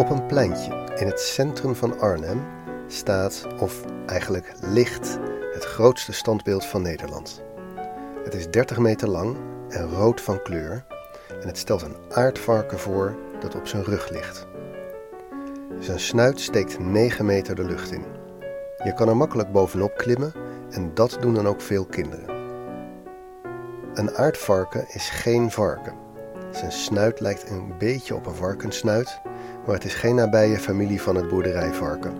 Op een pleintje in het centrum van Arnhem staat, of eigenlijk ligt, het grootste standbeeld van Nederland. Het is 30 meter lang en rood van kleur en het stelt een aardvarken voor dat op zijn rug ligt. Zijn snuit steekt 9 meter de lucht in. Je kan er makkelijk bovenop klimmen en dat doen dan ook veel kinderen. Een aardvarken is geen varken. Zijn snuit lijkt een beetje op een varkenssnuit, maar het is geen nabije familie van het boerderijvarken.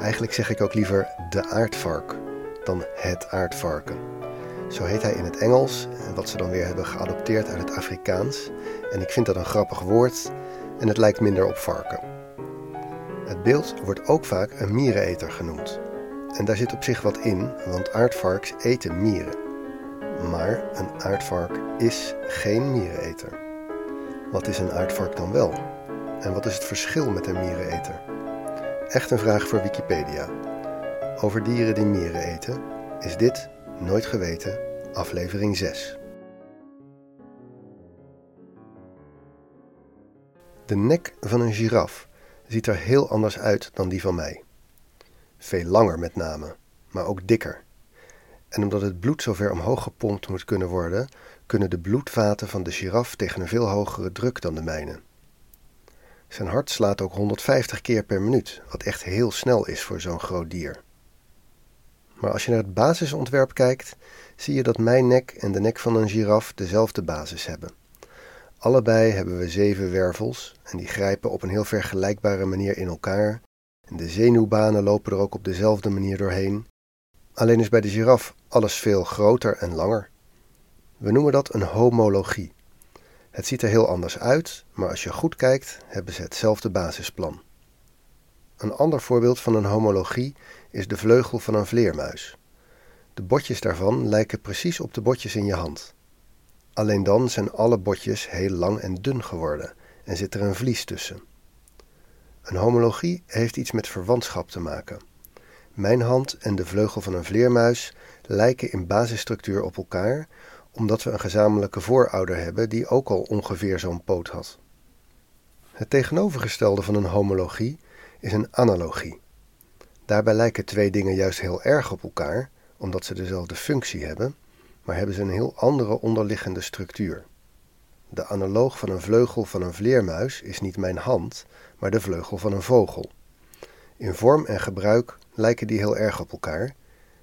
Eigenlijk zeg ik ook liever de aardvark dan het aardvarken. Zo heet hij in het Engels, wat ze dan weer hebben geadopteerd uit het Afrikaans. En ik vind dat een grappig woord en het lijkt minder op varken. Het beeld wordt ook vaak een miereneter genoemd. En daar zit op zich wat in, want aardvarks eten mieren. Maar een aardvark is geen miereneter. Wat is een aardvark dan wel? En wat is het verschil met een miereneter? Echt een vraag voor Wikipedia. Over dieren die mieren eten is dit Nooit Geweten, aflevering 6. De nek van een giraf ziet er heel anders uit dan die van mij. Veel langer met name, maar ook dikker. En omdat het bloed zo ver omhoog gepompt moet kunnen worden, kunnen de bloedvaten van de giraf tegen een veel hogere druk dan de mijne. Zijn hart slaat ook 150 keer per minuut, wat echt heel snel is voor zo'n groot dier. Maar als je naar het basisontwerp kijkt, zie je dat mijn nek en de nek van een giraf dezelfde basis hebben. Allebei hebben we zeven wervels en die grijpen op een heel vergelijkbare manier in elkaar. En de zenuwbanen lopen er ook op dezelfde manier doorheen. Alleen is bij de giraf alles veel groter en langer. We noemen dat een homologie. Het ziet er heel anders uit, maar als je goed kijkt, hebben ze hetzelfde basisplan. Een ander voorbeeld van een homologie is de vleugel van een vleermuis. De botjes daarvan lijken precies op de botjes in je hand. Alleen dan zijn alle botjes heel lang en dun geworden en zit er een vlies tussen. Een homologie heeft iets met verwantschap te maken. Mijn hand en de vleugel van een vleermuis lijken in basisstructuur op elkaar, omdat we een gezamenlijke voorouder hebben die ook al ongeveer zo'n poot had. Het tegenovergestelde van een homologie is een analogie. Daarbij lijken twee dingen juist heel erg op elkaar, omdat ze dezelfde functie hebben, maar hebben ze een heel andere onderliggende structuur. De analoog van een vleugel van een vleermuis is niet mijn hand, maar de vleugel van een vogel. In vorm en gebruik lijken die heel erg op elkaar,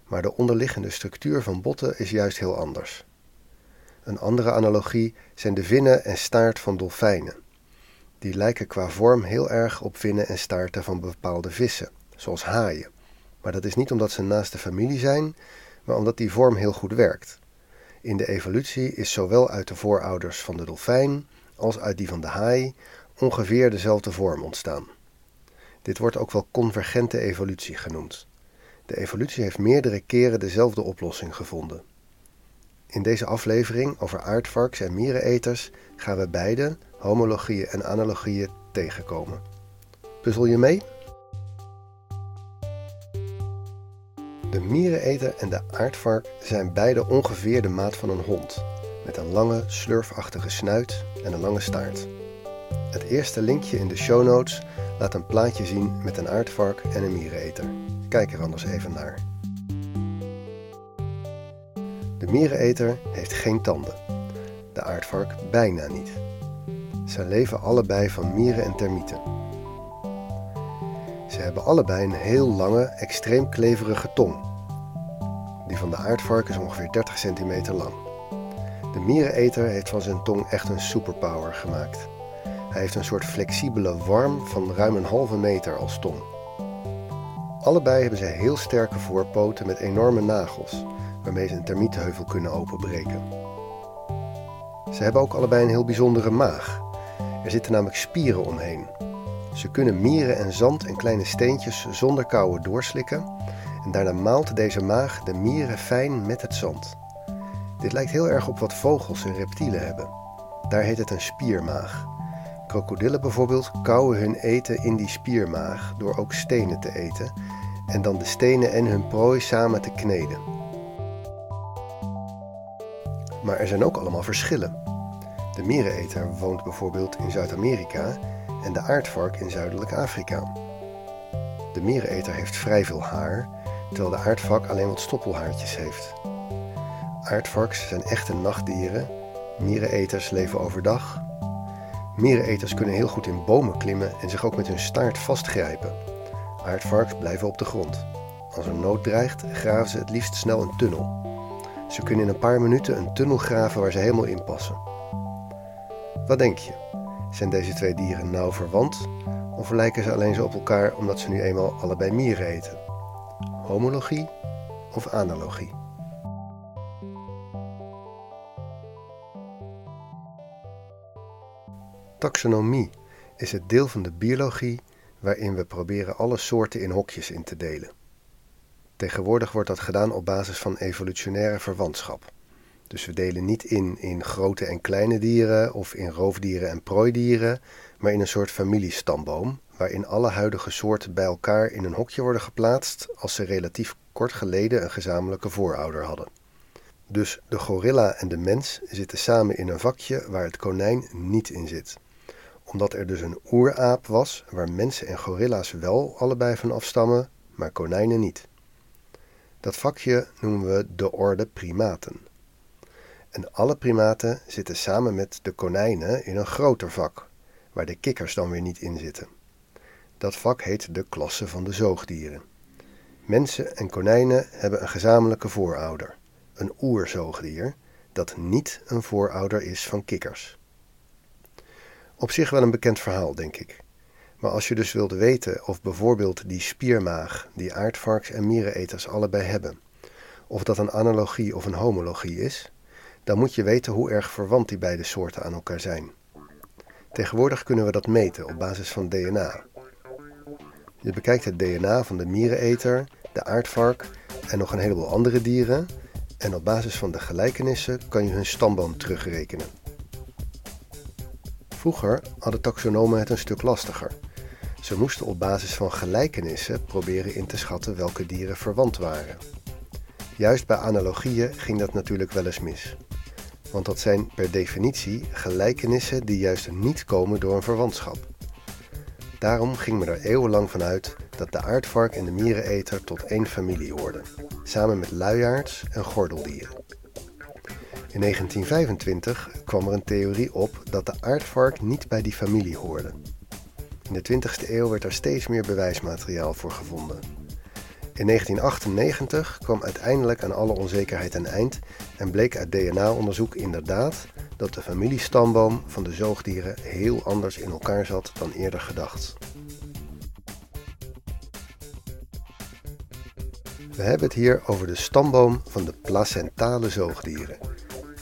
maar de onderliggende structuur van botten is juist heel anders. Een andere analogie zijn de vinnen en staart van dolfijnen. Die lijken qua vorm heel erg op vinnen en staarten van bepaalde vissen, zoals haaien. Maar dat is niet omdat ze naast de familie zijn, maar omdat die vorm heel goed werkt. In de evolutie is zowel uit de voorouders van de dolfijn als uit die van de haai ongeveer dezelfde vorm ontstaan. Dit wordt ook wel convergente evolutie genoemd. De evolutie heeft meerdere keren dezelfde oplossing gevonden. In deze aflevering over aardvarks en miereneters gaan we beide, homologieën en analogieën, tegenkomen. Puzzel je mee? De miereneter en de aardvark zijn beide ongeveer de maat van een hond, met een lange, slurfachtige snuit en een lange staart. Het eerste linkje in de show notes laat een plaatje zien met een aardvark en een miereneter. Kijk er anders even naar. De miereneter heeft geen tanden. De aardvark bijna niet. Ze leven allebei van mieren en termieten. Ze hebben allebei een heel lange, extreem kleverige tong. Die van de aardvark is ongeveer 30 centimeter lang. De miereneter heeft van zijn tong echt een superpower gemaakt. Hij heeft een soort flexibele worm van ruim een halve meter als tong. Allebei hebben ze heel sterke voorpoten met enorme nagels, waarmee ze een termietenheuvel kunnen openbreken. Ze hebben ook allebei een heel bijzondere maag. Er zitten namelijk spieren omheen. Ze kunnen mieren en zand en kleine steentjes zonder kauwen doorslikken en daarna maalt deze maag de mieren fijn met het zand. Dit lijkt heel erg op wat vogels en reptielen hebben. Daar heet het een spiermaag. Krokodillen bijvoorbeeld kauwen hun eten in die spiermaag door ook stenen te eten en dan de stenen en hun prooi samen te kneden. Maar er zijn ook allemaal verschillen. De miereneter woont bijvoorbeeld in Zuid-Amerika en de aardvark in zuidelijk Afrika. De miereneter heeft vrij veel haar, terwijl de aardvark alleen wat stoppelhaartjes heeft. Aardvarks zijn echte nachtdieren, miereneters leven overdag. Miereneters kunnen heel goed in bomen klimmen en zich ook met hun staart vastgrijpen. Aardvarks blijven op de grond. Als er nood dreigt, graven ze het liefst snel een tunnel. Ze kunnen in een paar minuten een tunnel graven waar ze helemaal in passen. Wat denk je? Zijn deze twee dieren nauw verwant of lijken ze alleen zo op elkaar omdat ze nu eenmaal allebei mieren eten? Homologie of analogie? Taxonomie is het deel van de biologie waarin we proberen alle soorten in hokjes in te delen. Tegenwoordig wordt dat gedaan op basis van evolutionaire verwantschap. Dus we delen niet in in grote en kleine dieren of in roofdieren en prooidieren, maar in een soort familiestamboom, waarin alle huidige soorten bij elkaar in een hokje worden geplaatst als ze relatief kort geleden een gezamenlijke voorouder hadden. Dus de gorilla en de mens zitten samen in een vakje waar het konijn niet in zit. Omdat er dus een oeraap was waar mensen en gorilla's wel allebei van afstammen, maar konijnen niet. Dat vakje noemen we de orde primaten. En alle primaten zitten samen met de konijnen in een groter vak, waar de kikkers dan weer niet in zitten. Dat vak heet de klasse van de zoogdieren. Mensen en konijnen hebben een gezamenlijke voorouder, een oerzoogdier, dat niet een voorouder is van kikkers. Op zich wel een bekend verhaal, denk ik. Maar als je dus wilde weten of bijvoorbeeld die spiermaag die aardvarks en miereneters allebei hebben, of dat een analogie of een homologie is, dan moet je weten hoe erg verwant die beide soorten aan elkaar zijn. Tegenwoordig kunnen we dat meten op basis van DNA. Je bekijkt het DNA van de miereneter, de aardvark en nog een heleboel andere dieren en op basis van de gelijkenissen kan je hun stamboom terugrekenen. Vroeger hadden taxonomen het een stuk lastiger. Ze moesten op basis van gelijkenissen proberen in te schatten welke dieren verwant waren. Juist bij analogieën ging dat natuurlijk wel eens mis. Want dat zijn per definitie gelijkenissen die juist niet komen door een verwantschap. Daarom ging men er eeuwenlang vanuit dat de aardvark en de miereneter tot één familie hoorden, samen met luiaards en gordeldieren. In 1925 kwam er een theorie op dat de aardvark niet bij die familie hoorde. In de 20e eeuw werd er steeds meer bewijsmateriaal voor gevonden. In 1998 kwam uiteindelijk aan alle onzekerheid een eind en bleek uit DNA-onderzoek inderdaad dat de familiestamboom van de zoogdieren heel anders in elkaar zat dan eerder gedacht. We hebben het hier over de stamboom van de placentale zoogdieren.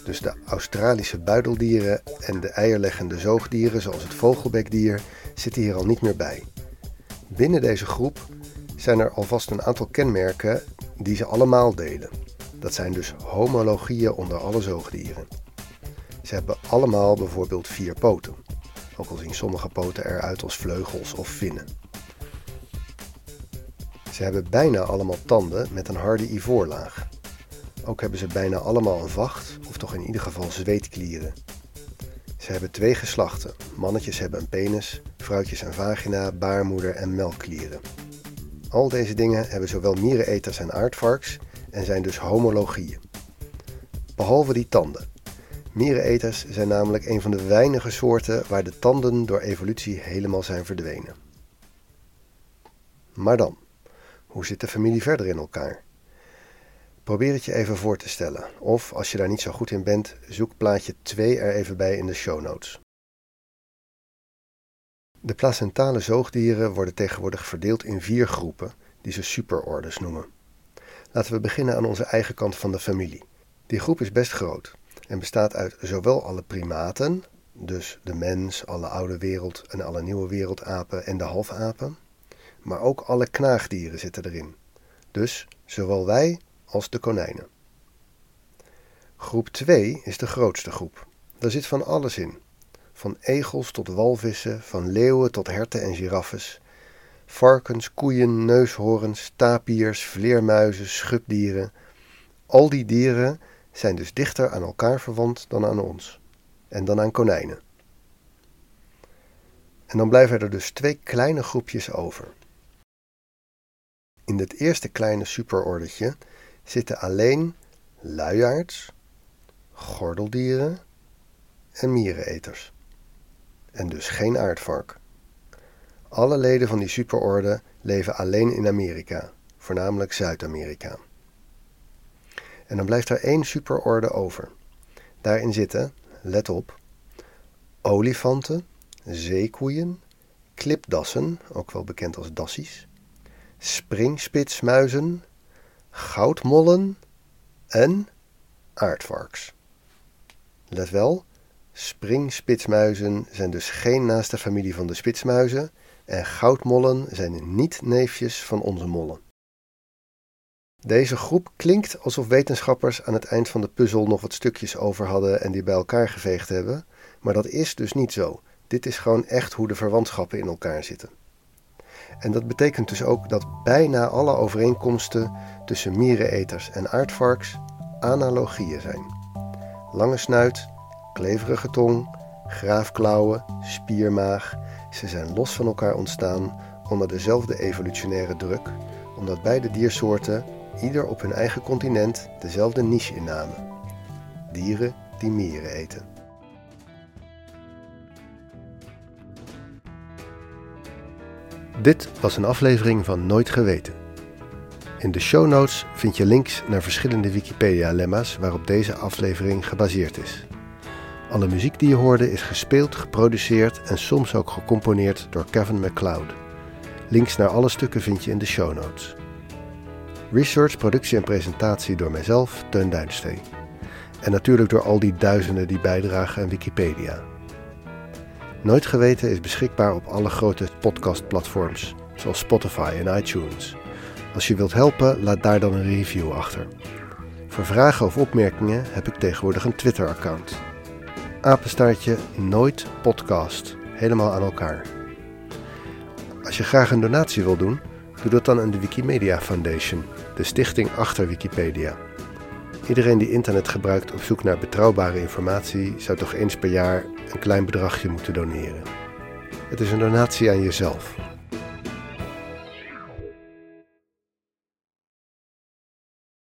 Dus de Australische buideldieren en de eierleggende zoogdieren, zoals het vogelbekdier, zitten hier al niet meer bij. Binnen deze groep zijn er alvast een aantal kenmerken die ze allemaal delen. Dat zijn dus homologieën onder alle zoogdieren. Ze hebben allemaal bijvoorbeeld vier poten, ook al zien sommige poten eruit als vleugels of vinnen. Ze hebben bijna allemaal tanden met een harde ivoorlaag. Ook hebben ze bijna allemaal een vacht, of toch in ieder geval zweetklieren. Ze hebben twee geslachten. Mannetjes hebben een penis, vrouwtjes een vagina, baarmoeder en melkklieren. Al deze dingen hebben zowel miereneters en aardvarks en zijn dus homologieën. Behalve die tanden. Miereneters zijn namelijk een van de weinige soorten waar de tanden door evolutie helemaal zijn verdwenen. Maar dan, hoe zit de familie verder in elkaar? Probeer het je even voor te stellen, of als je daar niet zo goed in bent, zoek plaatje 2 er even bij in de show notes. De placentale zoogdieren worden tegenwoordig verdeeld in vier groepen, die ze superordes noemen. Laten we beginnen aan onze eigen kant van de familie. Die groep is best groot en bestaat uit zowel alle primaten, dus de mens, alle oude wereld en alle nieuwe wereldapen en de halfapen, maar ook alle knaagdieren zitten erin. Dus zowel wij als de konijnen. Groep 2 is de grootste groep. Daar zit van alles in. Van egels tot walvissen, van leeuwen tot herten en giraffes. Varkens, koeien, neushoorns, tapiers, vleermuizen, schubdieren. Al die dieren zijn dus dichter aan elkaar verwant dan aan ons. En dan aan konijnen. En dan blijven er dus twee kleine groepjes over. In dit eerste kleine superordetje zitten alleen luiaards, gordeldieren en miereneters. En dus geen aardvark. Alle leden van die superorde leven alleen in Amerika, voornamelijk Zuid-Amerika. En dan blijft er één superorde over. Daarin zitten, let op, olifanten, zeekoeien, klipdassen, ook wel bekend als dassies, springspitsmuizen, goudmollen en aardvarks. Let wel, springspitsmuizen zijn dus geen naaste familie van de spitsmuizen en goudmollen zijn niet neefjes van onze mollen. Deze groep klinkt alsof wetenschappers aan het eind van de puzzel nog wat stukjes over hadden en die bij elkaar geveegd hebben, maar dat is dus niet zo. Dit is gewoon echt hoe de verwantschappen in elkaar zitten. En dat betekent dus ook dat bijna alle overeenkomsten tussen miereneters en aardvarks analogieën zijn. Lange snuit, kleverige tong, graafklauwen, spiermaag, ze zijn los van elkaar ontstaan onder dezelfde evolutionaire druk, omdat beide diersoorten ieder op hun eigen continent dezelfde niche innamen: dieren die mieren eten. Dit was een aflevering van Nooit Geweten. In de show notes vind je links naar verschillende Wikipedia-lemma's waarop deze aflevering gebaseerd is. Alle muziek die je hoorde is gespeeld, geproduceerd en soms ook gecomponeerd door Kevin MacLeod. Links naar alle stukken vind je in de show notes. Research, productie en presentatie door mijzelf, Teun Duinstee. En natuurlijk door al die duizenden die bijdragen aan Wikipedia. Nooit Geweten is beschikbaar op alle grote podcastplatforms, zoals Spotify en iTunes. Als je wilt helpen, laat daar dan een review achter. Voor vragen of opmerkingen heb ik tegenwoordig een Twitter-account. Apenstaartje Nooit Podcast. Helemaal aan elkaar. Als je graag een donatie wil doen, doe dat dan aan de Wikimedia Foundation, de stichting achter Wikipedia. Iedereen die internet gebruikt op zoek naar betrouwbare informatie zou toch eens per jaar een klein bedragje moeten doneren. Het is een donatie aan jezelf.